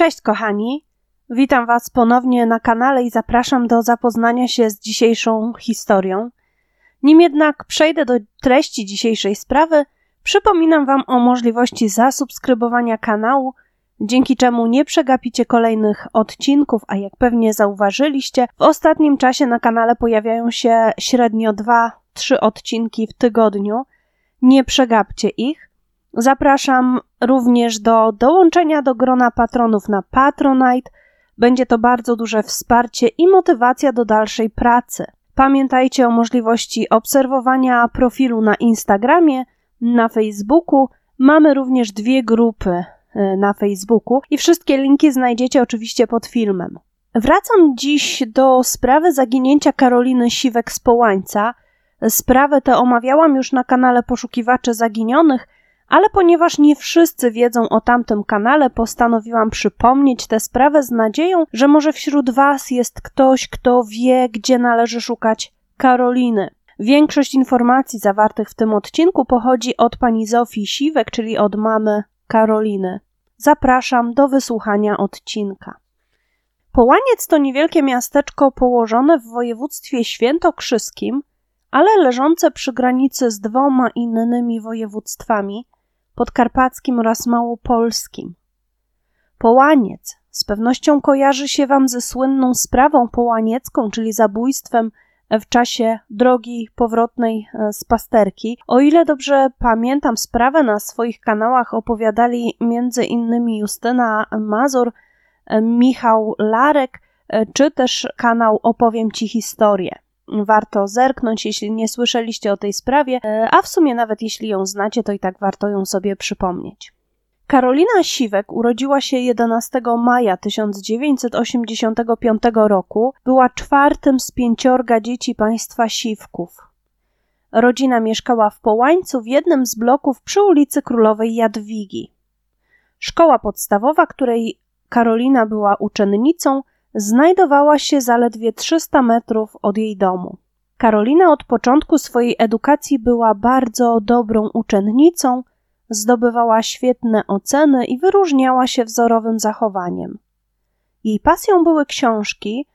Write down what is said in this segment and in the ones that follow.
Cześć kochani, witam Was ponownie na kanale i zapraszam do zapoznania się z dzisiejszą historią. Nim jednak przejdę do treści dzisiejszej sprawy, przypominam Wam o możliwości zasubskrybowania kanału, dzięki czemu nie przegapicie kolejnych odcinków, a jak pewnie zauważyliście, w ostatnim czasie na kanale pojawiają się średnio 2-3 odcinki w tygodniu. Nie przegapcie ich. Zapraszam również do dołączenia do grona patronów na Patronite. Będzie to bardzo duże wsparcie i motywacja do dalszej pracy. Pamiętajcie o możliwości obserwowania profilu na Instagramie, na Facebooku. Mamy również dwie grupy e, na Facebooku i wszystkie linki znajdziecie oczywiście pod filmem. Wracam dziś do sprawy zaginięcia Karoliny Siwek z Połańca. Sprawę tę omawiałam już na kanale Poszukiwacze Zaginionych – ale ponieważ nie wszyscy wiedzą o tamtym kanale, postanowiłam przypomnieć tę sprawę z nadzieją, że może wśród Was jest ktoś, kto wie, gdzie należy szukać Karoliny. Większość informacji zawartych w tym odcinku pochodzi od pani Zofii Siwek, czyli od mamy Karoliny. Zapraszam do wysłuchania odcinka. Połaniec to niewielkie miasteczko położone w województwie świętokrzyskim, ale leżące przy granicy z dwoma innymi województwami podkarpackim oraz małopolskim. Połaniec z pewnością kojarzy się wam ze słynną sprawą połaniecką, czyli zabójstwem w czasie drogi powrotnej e, z pasterki. O ile dobrze pamiętam sprawę na swoich kanałach opowiadali innymi Justyna Mazur, e, Michał Larek, e, czy też kanał Opowiem Ci historię warto zerknąć, jeśli nie słyszeliście o tej sprawie, e, a w sumie nawet jeśli ją znacie, to i tak warto ją sobie przypomnieć. Karolina Siwek urodziła się 11 maja 1985 roku. Była czwartym z pięciorga dzieci państwa Siwków. Rodzina mieszkała w Połańcu w jednym z bloków przy ulicy Królowej Jadwigi. Szkoła podstawowa, której Karolina była uczennicą, znajdowała się zaledwie 300 metrów od jej domu. Karolina od początku swojej edukacji była bardzo dobrą uczennicą, zdobywała świetne oceny i wyróżniała się wzorowym zachowaniem. Jej pasją były książki,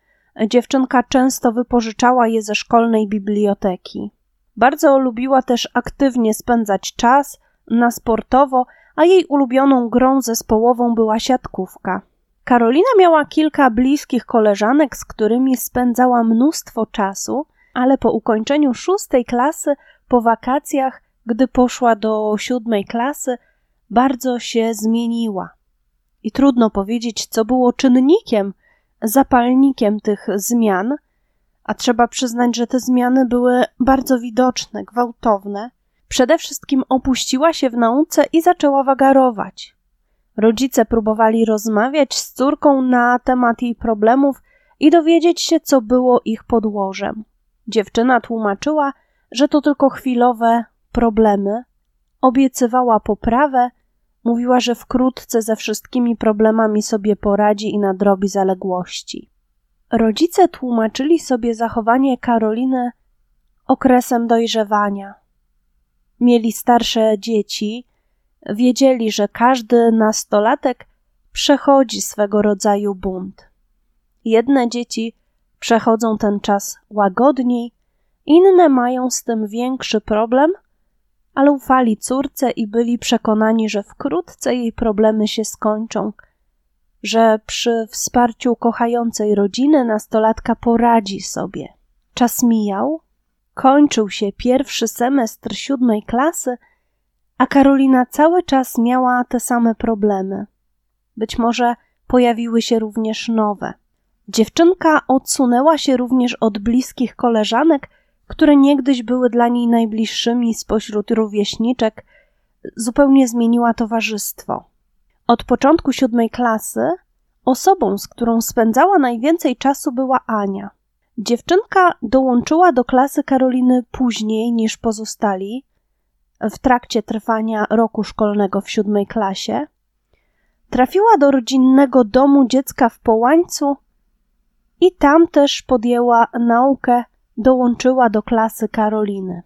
dziewczynka często wypożyczała je ze szkolnej biblioteki. Bardzo lubiła też aktywnie spędzać czas na sportowo, a jej ulubioną grą zespołową była siatkówka. Karolina miała kilka bliskich koleżanek, z którymi spędzała mnóstwo czasu, ale po ukończeniu szóstej klasy, po wakacjach, gdy poszła do siódmej klasy, bardzo się zmieniła. I trudno powiedzieć, co było czynnikiem, zapalnikiem tych zmian, a trzeba przyznać, że te zmiany były bardzo widoczne, gwałtowne. Przede wszystkim opuściła się w nauce i zaczęła wagarować. Rodzice próbowali rozmawiać z córką na temat jej problemów i dowiedzieć się, co było ich podłożem. Dziewczyna tłumaczyła, że to tylko chwilowe problemy, obiecywała poprawę, mówiła, że wkrótce ze wszystkimi problemami sobie poradzi i nadrobi zaległości. Rodzice tłumaczyli sobie zachowanie Karoliny okresem dojrzewania. Mieli starsze dzieci, wiedzieli, że każdy nastolatek przechodzi swego rodzaju bunt. Jedne dzieci przechodzą ten czas łagodniej, inne mają z tym większy problem, ale ufali córce i byli przekonani, że wkrótce jej problemy się skończą, że przy wsparciu kochającej rodziny nastolatka poradzi sobie. Czas mijał, kończył się pierwszy semestr siódmej klasy, a Karolina cały czas miała te same problemy. Być może pojawiły się również nowe. Dziewczynka odsunęła się również od bliskich koleżanek, które niegdyś były dla niej najbliższymi spośród rówieśniczek, zupełnie zmieniła towarzystwo. Od początku siódmej klasy osobą, z którą spędzała najwięcej czasu, była Ania. Dziewczynka dołączyła do klasy Karoliny później niż pozostali, w trakcie trwania roku szkolnego w siódmej klasie, trafiła do rodzinnego domu dziecka w Połańcu i tam też podjęła naukę, dołączyła do klasy Karoliny.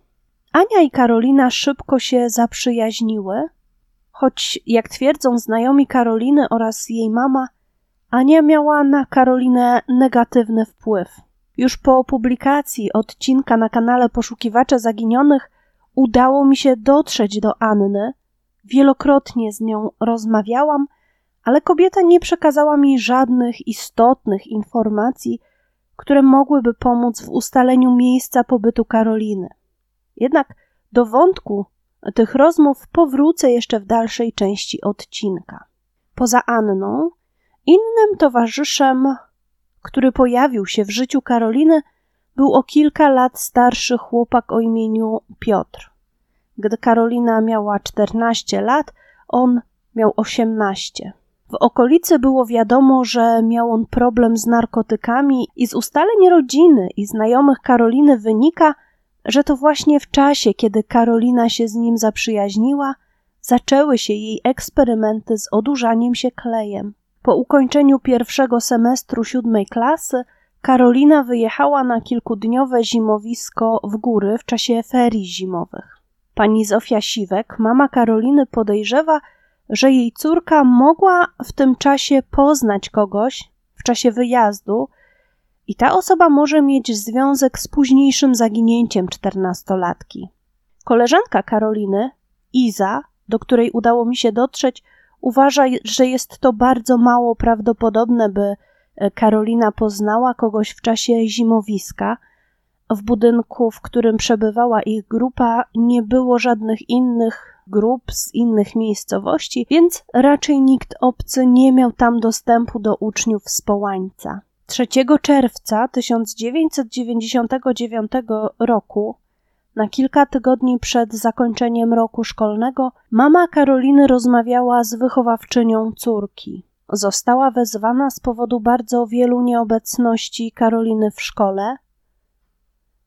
Ania i Karolina szybko się zaprzyjaźniły, choć, jak twierdzą znajomi Karoliny oraz jej mama, Ania miała na Karolinę negatywny wpływ. Już po publikacji odcinka na kanale Poszukiwacze Zaginionych udało mi się dotrzeć do Anny. Wielokrotnie z nią rozmawiałam, ale kobieta nie przekazała mi żadnych istotnych informacji, które mogłyby pomóc w ustaleniu miejsca pobytu Karoliny. Jednak do wątku tych rozmów powrócę jeszcze w dalszej części odcinka. Poza Anną, innym towarzyszem, który pojawił się w życiu Karoliny, był o kilka lat starszy chłopak o imieniu Piotr. Gdy Karolina miała 14 lat, on miał 18. W okolicy było wiadomo, że miał on problem z narkotykami i z ustaleń rodziny i znajomych Karoliny wynika, że to właśnie w czasie, kiedy Karolina się z nim zaprzyjaźniła, zaczęły się jej eksperymenty z odurzaniem się klejem. Po ukończeniu pierwszego semestru siódmej klasy Karolina wyjechała na kilkudniowe zimowisko w góry w czasie ferii zimowych. Pani Zofia Siwek, mama Karoliny, podejrzewa, że jej córka mogła w tym czasie poznać kogoś w czasie wyjazdu i ta osoba może mieć związek z późniejszym zaginięciem czternastolatki. Koleżanka Karoliny, Iza, do której udało mi się dotrzeć, uważa, że jest to bardzo mało prawdopodobne, by Karolina poznała kogoś w czasie zimowiska. W budynku, w którym przebywała ich grupa, nie było żadnych innych grup z innych miejscowości, więc raczej nikt obcy nie miał tam dostępu do uczniów z Połańca. 3 czerwca 1999 roku, na kilka tygodni przed zakończeniem roku szkolnego, mama Karoliny rozmawiała z wychowawczynią córki. Została wezwana z powodu bardzo wielu nieobecności Karoliny w szkole.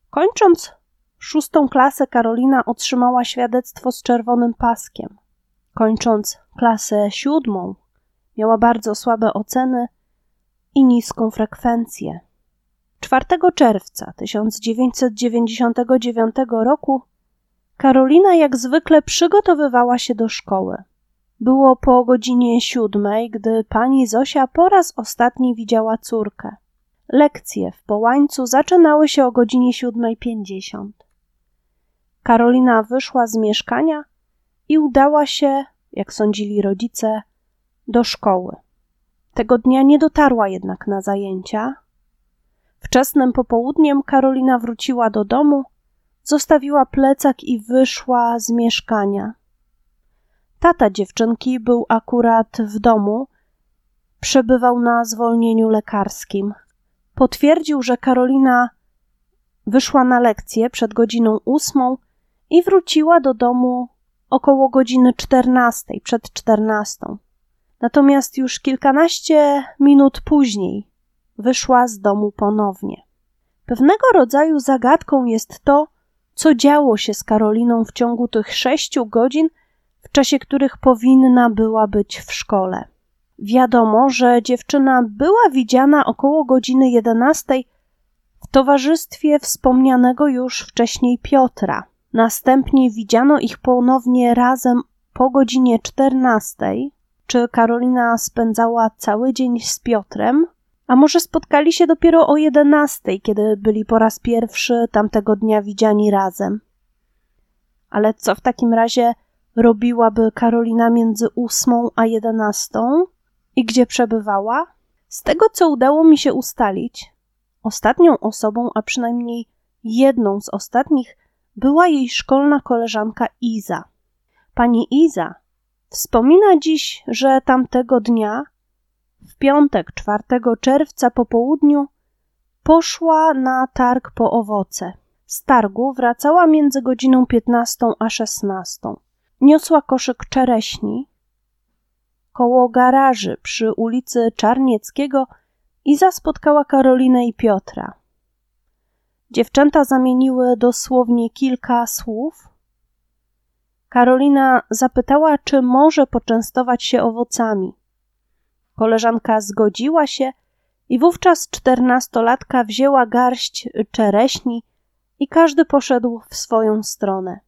Kończąc szóstą klasę, Karolina otrzymała świadectwo z czerwonym paskiem. Kończąc klasę siódmą, miała bardzo słabe oceny i niską frekwencję. 4 czerwca 1999 roku Karolina jak zwykle przygotowywała się do szkoły. Było po godzinie siódmej, gdy pani Zosia po raz ostatni widziała córkę. Lekcje w Połańcu zaczynały się o godzinie 7.50. Karolina wyszła z mieszkania i udała się, jak sądzili rodzice, do szkoły. Tego dnia nie dotarła jednak na zajęcia. Wczesnym popołudniem Karolina wróciła do domu, zostawiła plecak i wyszła z mieszkania. Tata dziewczynki był akurat w domu, przebywał na zwolnieniu lekarskim. Potwierdził, że Karolina wyszła na lekcję przed godziną ósmą i wróciła do domu około godziny czternastej, przed czternastą. Natomiast już kilkanaście minut później wyszła z domu ponownie. Pewnego rodzaju zagadką jest to, co działo się z Karoliną w ciągu tych sześciu godzin, w czasie których powinna była być w szkole. Wiadomo, że dziewczyna była widziana około godziny jedenastej w towarzystwie wspomnianego już wcześniej Piotra. Następnie widziano ich ponownie razem po godzinie 14. Czy Karolina spędzała cały dzień z Piotrem? A może spotkali się dopiero o 11, kiedy byli po raz pierwszy tamtego dnia widziani razem? Ale co w takim razie robiłaby Karolina między 8 a 11 i gdzie przebywała? Z tego, co udało mi się ustalić, ostatnią osobą, a przynajmniej jedną z ostatnich, była jej szkolna koleżanka Iza. Pani Iza wspomina dziś, że tamtego dnia, w piątek 4 czerwca po południu, poszła na targ po owoce. Z targu wracała między godziną 15 a 16. Niosła koszyk czereśni. Koło garaży przy ulicy Czarnieckiego Iza spotkała Karolinę i Piotra. Dziewczęta zamieniły dosłownie kilka słów. Karolina zapytała, czy może poczęstować się owocami. Koleżanka zgodziła się i wówczas czternastolatka wzięła garść czereśni i każdy poszedł w swoją stronę.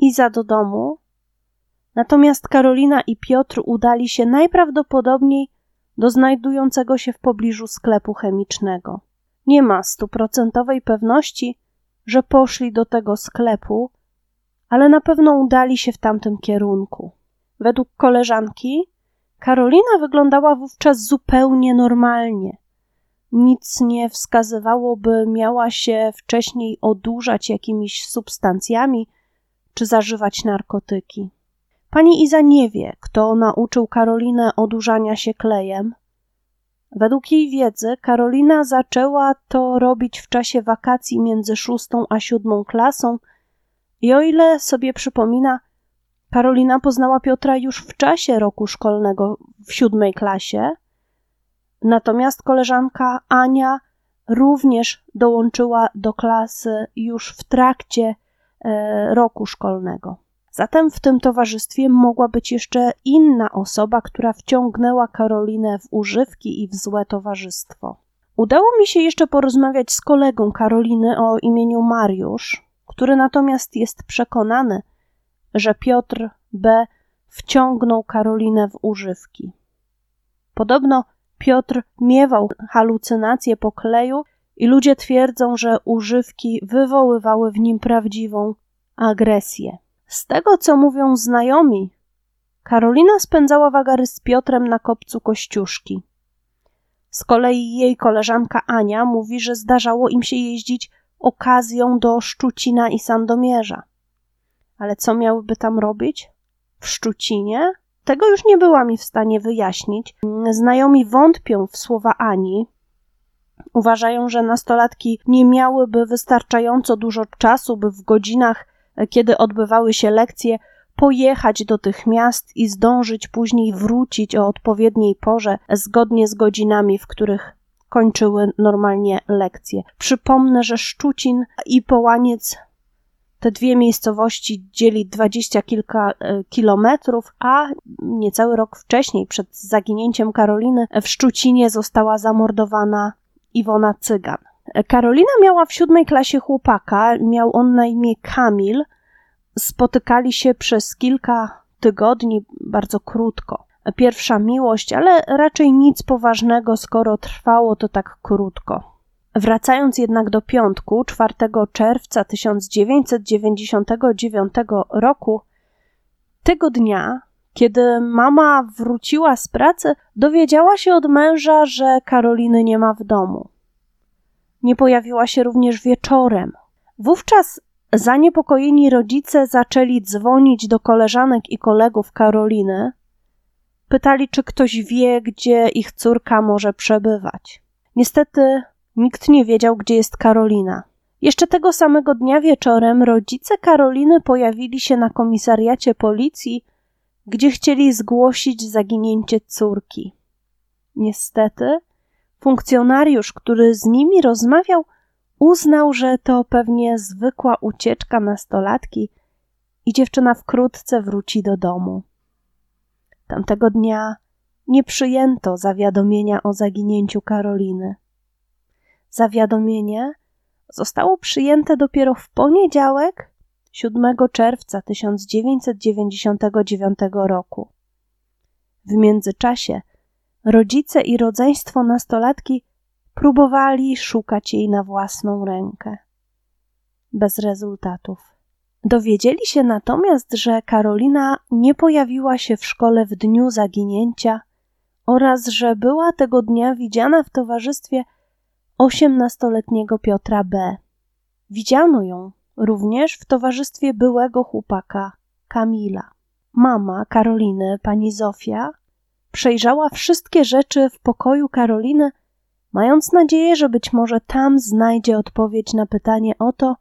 Iza do domu, natomiast Karolina i Piotr udali się najprawdopodobniej do znajdującego się w pobliżu sklepu chemicznego. Nie ma stuprocentowej pewności, że poszli do tego sklepu, ale na pewno udali się w tamtym kierunku. Według koleżanki, Karolina wyglądała wówczas zupełnie normalnie. Nic nie wskazywało, by miała się wcześniej odurzać jakimiś substancjami czy zażywać narkotyki. Pani Iza nie wie, kto nauczył Karolinę odurzania się klejem. Według jej wiedzy Karolina zaczęła to robić w czasie wakacji między szóstą a siódmą klasą i o ile sobie przypomina, Karolina poznała Piotra już w czasie roku szkolnego w siódmej klasie, natomiast koleżanka Ania również dołączyła do klasy już w trakcie roku szkolnego. Zatem w tym towarzystwie mogła być jeszcze inna osoba, która wciągnęła Karolinę w używki i w złe towarzystwo. Udało mi się jeszcze porozmawiać z kolegą Karoliny o imieniu Mariusz, który natomiast jest przekonany, że Piotr B. wciągnął Karolinę w używki. Podobno Piotr miewał halucynacje po kleju i ludzie twierdzą, że używki wywoływały w nim prawdziwą agresję. Z tego, co mówią znajomi, Karolina spędzała wagary z Piotrem na kopcu Kościuszki. Z kolei jej koleżanka Ania mówi, że zdarzało im się jeździć okazją do Szczucina i Sandomierza. Ale co miałyby tam robić? W Szczucinie? Tego już nie była mi w stanie wyjaśnić. Znajomi wątpią w słowa Ani. Uważają, że nastolatki nie miałyby wystarczająco dużo czasu, by w godzinach, kiedy odbywały się lekcje, pojechać do tych miast i zdążyć później wrócić o odpowiedniej porze, zgodnie z godzinami, w których kończyły normalnie lekcje. Przypomnę, że Szczucin i Połaniec te dwie miejscowości dzieli dwadzieścia kilka e, kilometrów, a niecały rok wcześniej, przed zaginięciem Karoliny, w Szczucinie została zamordowana Iwona Cygan. Karolina miała w siódmej klasie chłopaka, miał on na imię Kamil. Spotykali się przez kilka tygodni, bardzo krótko. Pierwsza miłość, ale raczej nic poważnego, skoro trwało to tak krótko. Wracając jednak do piątku, 4 czerwca 1999 roku, tego dnia, kiedy mama wróciła z pracy, dowiedziała się od męża, że Karoliny nie ma w domu. Nie pojawiła się również wieczorem. Wówczas zaniepokojeni rodzice zaczęli dzwonić do koleżanek i kolegów Karoliny. Pytali, czy ktoś wie, gdzie ich córka może przebywać. Niestety Nikt nie wiedział, gdzie jest Karolina. Jeszcze tego samego dnia wieczorem rodzice Karoliny pojawili się na komisariacie policji, gdzie chcieli zgłosić zaginięcie córki. Niestety, funkcjonariusz, który z nimi rozmawiał, uznał, że to pewnie zwykła ucieczka nastolatki i dziewczyna wkrótce wróci do domu. Tamtego dnia nie przyjęto zawiadomienia o zaginięciu Karoliny. Zawiadomienie zostało przyjęte dopiero w poniedziałek 7 czerwca 1999 roku. W międzyczasie rodzice i rodzeństwo nastolatki próbowali szukać jej na własną rękę. Bez rezultatów. Dowiedzieli się natomiast, że Karolina nie pojawiła się w szkole w dniu zaginięcia oraz że była tego dnia widziana w towarzystwie osiemnastoletniego Piotra B. Widziano ją również w towarzystwie byłego chłopaka Kamila. Mama Karoliny, pani Zofia, przejrzała wszystkie rzeczy w pokoju Karoliny, mając nadzieję, że być może tam znajdzie odpowiedź na pytanie o to,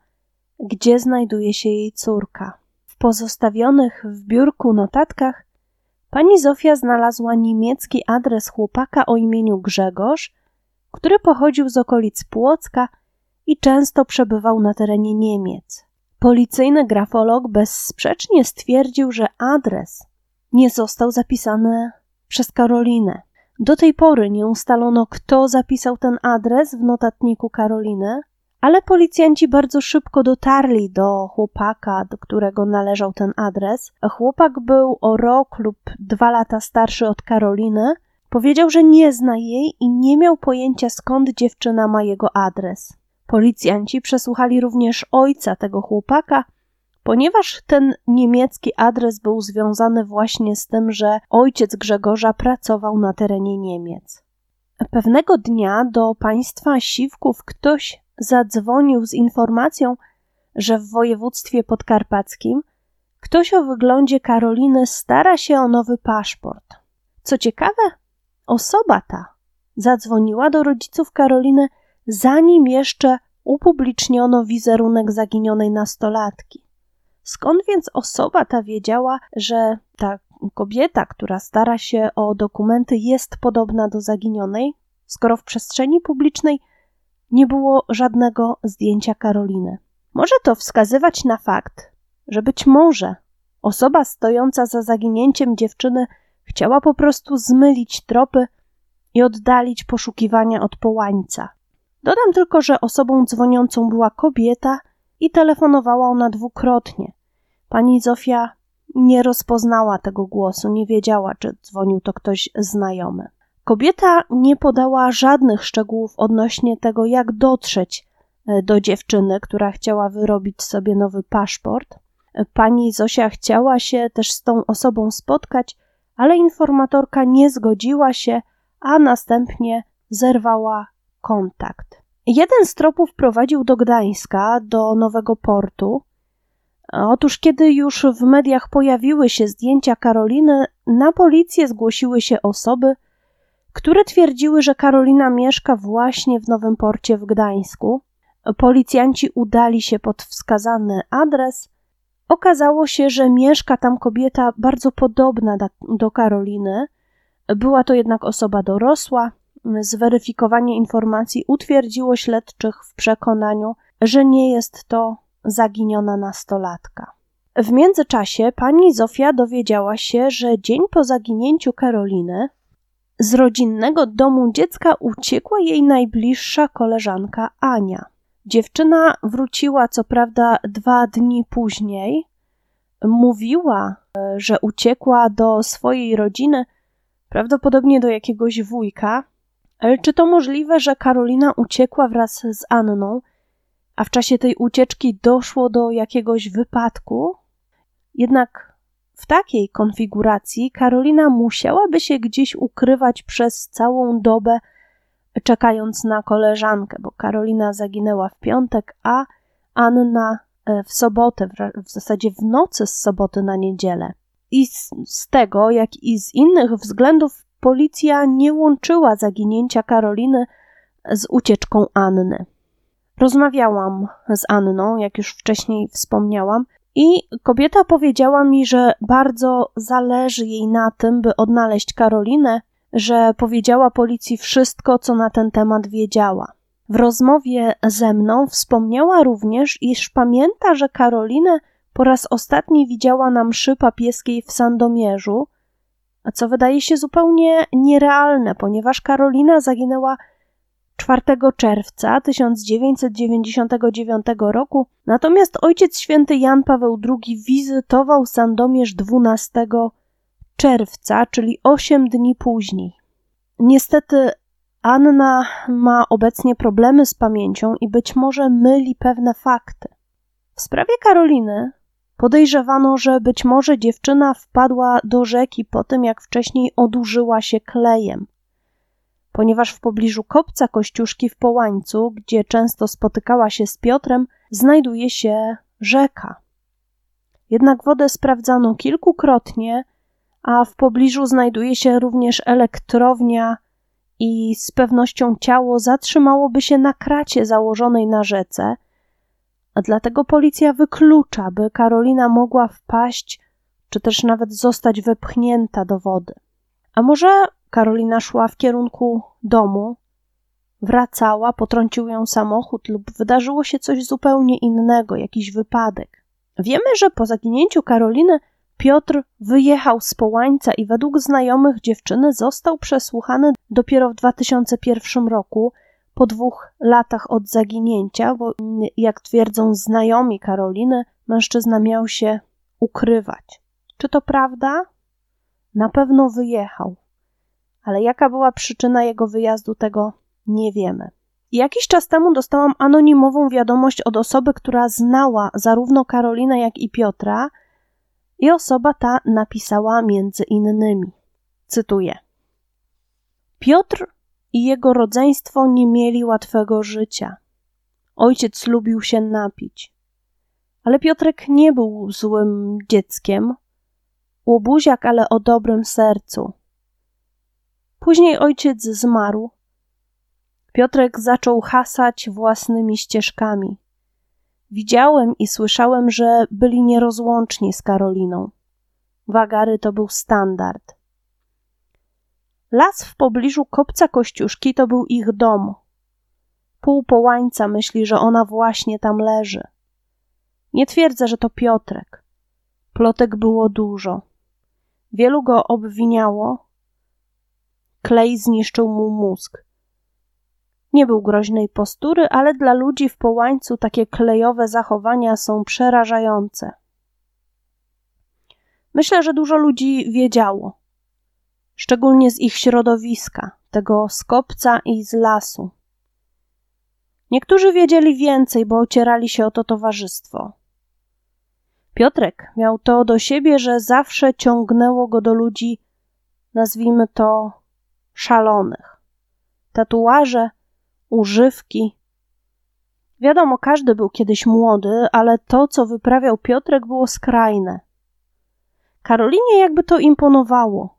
gdzie znajduje się jej córka. W pozostawionych w biurku notatkach pani Zofia znalazła niemiecki adres chłopaka o imieniu Grzegorz który pochodził z okolic Płocka i często przebywał na terenie Niemiec. Policyjny grafolog bezsprzecznie stwierdził, że adres nie został zapisany przez Karolinę. Do tej pory nie ustalono, kto zapisał ten adres w notatniku Karoliny, ale policjanci bardzo szybko dotarli do chłopaka, do którego należał ten adres. Chłopak był o rok lub dwa lata starszy od Karoliny Powiedział, że nie zna jej i nie miał pojęcia skąd dziewczyna ma jego adres. Policjanci przesłuchali również ojca tego chłopaka, ponieważ ten niemiecki adres był związany właśnie z tym, że ojciec Grzegorza pracował na terenie Niemiec. Pewnego dnia do państwa Siwków ktoś zadzwonił z informacją, że w województwie podkarpackim ktoś o wyglądzie Karoliny stara się o nowy paszport. Co ciekawe, osoba ta zadzwoniła do rodziców Karoliny, zanim jeszcze upubliczniono wizerunek zaginionej nastolatki. Skąd więc osoba ta wiedziała, że ta kobieta, która stara się o dokumenty, jest podobna do zaginionej, skoro w przestrzeni publicznej nie było żadnego zdjęcia Karoliny? Może to wskazywać na fakt, że być może osoba stojąca za zaginięciem dziewczyny chciała po prostu zmylić tropy i oddalić poszukiwania od połańca. Dodam tylko, że osobą dzwoniącą była kobieta i telefonowała ona dwukrotnie. Pani Zofia nie rozpoznała tego głosu, nie wiedziała, czy dzwonił to ktoś znajomy. Kobieta nie podała żadnych szczegółów odnośnie tego, jak dotrzeć e, do dziewczyny, która chciała wyrobić sobie nowy paszport. Pani Zosia chciała się też z tą osobą spotkać, ale informatorka nie zgodziła się, a następnie zerwała kontakt. Jeden z tropów prowadził do Gdańska, do nowego portu. Otóż, kiedy już w mediach pojawiły się zdjęcia Karoliny, na policję zgłosiły się osoby, które twierdziły, że Karolina mieszka właśnie w nowym porcie w Gdańsku. Policjanci udali się pod wskazany adres. Okazało się, że mieszka tam kobieta bardzo podobna do Karoliny. Była to jednak osoba dorosła, zweryfikowanie informacji utwierdziło śledczych w przekonaniu, że nie jest to zaginiona nastolatka. W międzyczasie pani Zofia dowiedziała się, że dzień po zaginięciu Karoliny z rodzinnego domu dziecka uciekła jej najbliższa koleżanka Ania. Dziewczyna wróciła co prawda dwa dni później. Mówiła, że uciekła do swojej rodziny, prawdopodobnie do jakiegoś wujka, czy to możliwe, że Karolina uciekła wraz z Anną, a w czasie tej ucieczki doszło do jakiegoś wypadku? Jednak w takiej konfiguracji Karolina musiałaby się gdzieś ukrywać przez całą dobę, czekając na koleżankę, bo Karolina zaginęła w piątek, a Anna e, w sobotę, w zasadzie w nocy z soboty na niedzielę. I z, z tego, jak i z innych względów policja nie łączyła zaginięcia Karoliny z ucieczką Anny. Rozmawiałam z Anną, jak już wcześniej wspomniałam, i kobieta powiedziała mi, że bardzo zależy jej na tym, by odnaleźć Karolinę, że powiedziała policji wszystko, co na ten temat wiedziała. W rozmowie ze mną wspomniała również, iż pamięta, że Karolinę po raz ostatni widziała na mszy papieskiej w Sandomierzu, co wydaje się zupełnie nierealne, ponieważ Karolina zaginęła 4 czerwca 1999 roku, natomiast ojciec święty Jan Paweł II wizytował Sandomierz 12 czerwca, czyli 8 dni później. Niestety Anna ma obecnie problemy z pamięcią i być może myli pewne fakty. W sprawie Karoliny Podejrzewano, że być może dziewczyna wpadła do rzeki po tym, jak wcześniej odurzyła się klejem. Ponieważ w pobliżu kopca Kościuszki w Połańcu, gdzie często spotykała się z Piotrem, znajduje się rzeka. Jednak wodę sprawdzano kilkukrotnie, a w pobliżu znajduje się również elektrownia i z pewnością ciało zatrzymałoby się na kracie założonej na rzece – a dlatego policja wyklucza, by Karolina mogła wpaść, czy też nawet zostać wepchnięta do wody. A może Karolina szła w kierunku domu, wracała, potrącił ją samochód lub wydarzyło się coś zupełnie innego, jakiś wypadek. Wiemy, że po zaginięciu Karoliny Piotr wyjechał z Połańca i według znajomych dziewczyny został przesłuchany dopiero w 2001 roku, po dwóch latach od zaginięcia, bo jak twierdzą znajomi Karoliny, mężczyzna miał się ukrywać. Czy to prawda? Na pewno wyjechał, ale jaka była przyczyna jego wyjazdu, tego nie wiemy. Jakiś czas temu dostałam anonimową wiadomość od osoby, która znała zarówno Karolinę, jak i Piotra, i osoba ta napisała między innymi. Cytuję: Piotr i jego rodzeństwo nie mieli łatwego życia. Ojciec lubił się napić. Ale Piotrek nie był złym dzieckiem. Łobuziak, ale o dobrym sercu. Później ojciec zmarł. Piotrek zaczął hasać własnymi ścieżkami. Widziałem i słyszałem, że byli nierozłączni z Karoliną. Wagary to był standard. Las w pobliżu kopca Kościuszki to był ich dom. Pół połańca myśli, że ona właśnie tam leży. Nie twierdzę, że to Piotrek. Plotek było dużo. Wielu go obwiniało. Klej zniszczył mu mózg. Nie był groźnej postury, ale dla ludzi w połańcu takie klejowe zachowania są przerażające. Myślę, że dużo ludzi wiedziało, szczególnie z ich środowiska, tego z kopca i z lasu. Niektórzy wiedzieli więcej, bo ocierali się o to towarzystwo. Piotrek miał to do siebie, że zawsze ciągnęło go do ludzi, nazwijmy to szalonych. Tatuaże, używki. Wiadomo, każdy był kiedyś młody, ale to, co wyprawiał Piotrek, było skrajne. Karolinie jakby to imponowało.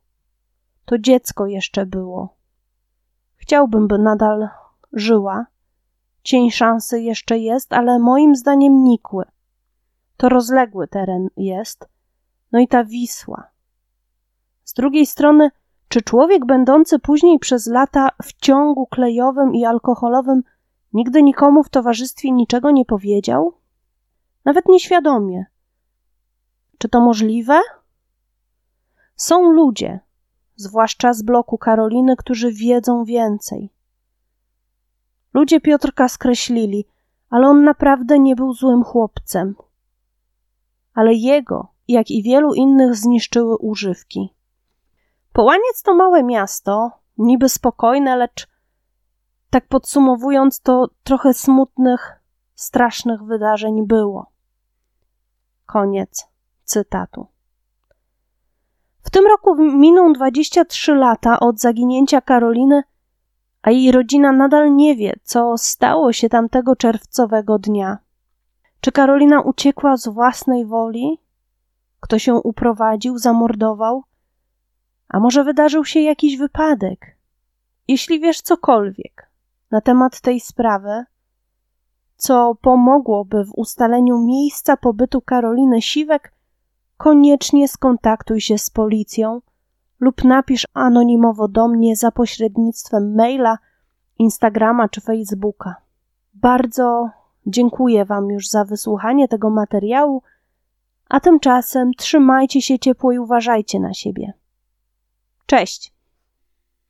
To dziecko jeszcze było. Chciałbym, by nadal żyła. Cień szansy jeszcze jest, ale moim zdaniem nikły. To rozległy teren jest, no i ta Wisła. Z drugiej strony, czy człowiek będący później przez lata w ciągu klejowym i alkoholowym nigdy nikomu w towarzystwie niczego nie powiedział? Nawet nieświadomie. Czy to możliwe? Są ludzie, zwłaszcza z bloku Karoliny, którzy wiedzą więcej. Ludzie Piotrka skreślili, ale on naprawdę nie był złym chłopcem. Ale jego, jak i wielu innych, zniszczyły używki. Połaniec to małe miasto, niby spokojne, lecz tak podsumowując, to trochę smutnych, strasznych wydarzeń było. Koniec cytatu. W tym roku miną 23 lata od zaginięcia Karoliny, a jej rodzina nadal nie wie, co stało się tamtego czerwcowego dnia. Czy Karolina uciekła z własnej woli? Kto się uprowadził, zamordował? A może wydarzył się jakiś wypadek? Jeśli wiesz cokolwiek na temat tej sprawy, co pomogłoby w ustaleniu miejsca pobytu Karoliny Siwek, koniecznie skontaktuj się z policją lub napisz anonimowo do mnie za pośrednictwem maila, Instagrama czy Facebooka. Bardzo dziękuję Wam już za wysłuchanie tego materiału, a tymczasem trzymajcie się ciepło i uważajcie na siebie. Cześć!